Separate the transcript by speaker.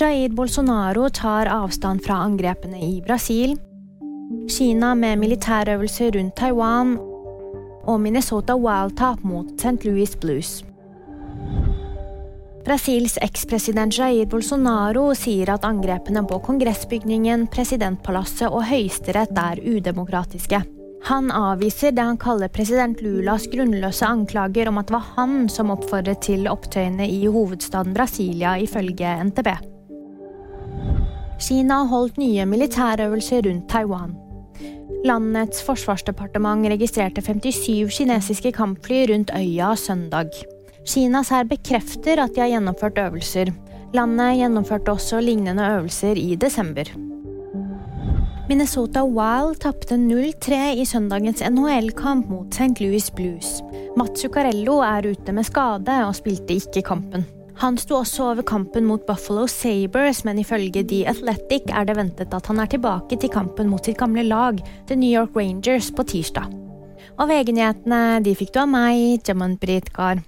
Speaker 1: Jair Bolsonaro tar avstand fra angrepene i Brasil. Kina med militærøvelser rundt Taiwan. Og Minnesota Wild-tap mot St. Louis Blues. Brasils ekspresident Jair Bolsonaro sier at angrepene på kongressbygningen, presidentpalasset og høyesterett er udemokratiske. Han avviser det han kaller president Lulas grunnløse anklager om at det var han som oppfordret til opptøyene i hovedstaden Brasilia, ifølge NTB. Kina holdt nye militærøvelser rundt Taiwan. Landets forsvarsdepartement registrerte 57 kinesiske kampfly rundt øya søndag. Kinas hær bekrefter at de har gjennomført øvelser. Landet gjennomførte også lignende øvelser i desember. Minnesota Wild tapte 0-3 i søndagens NHL-kamp mot St. Louis Blues. Mats Zuccarello er ute med skade og spilte ikke kampen. Han sto også over kampen mot Buffalo Sabres, men ifølge The Athletic er det ventet at han er tilbake til kampen mot sitt gamle lag, The New York Rangers, på tirsdag. Og VG-nyhetene de fikk du av meg, Jaman Britkar.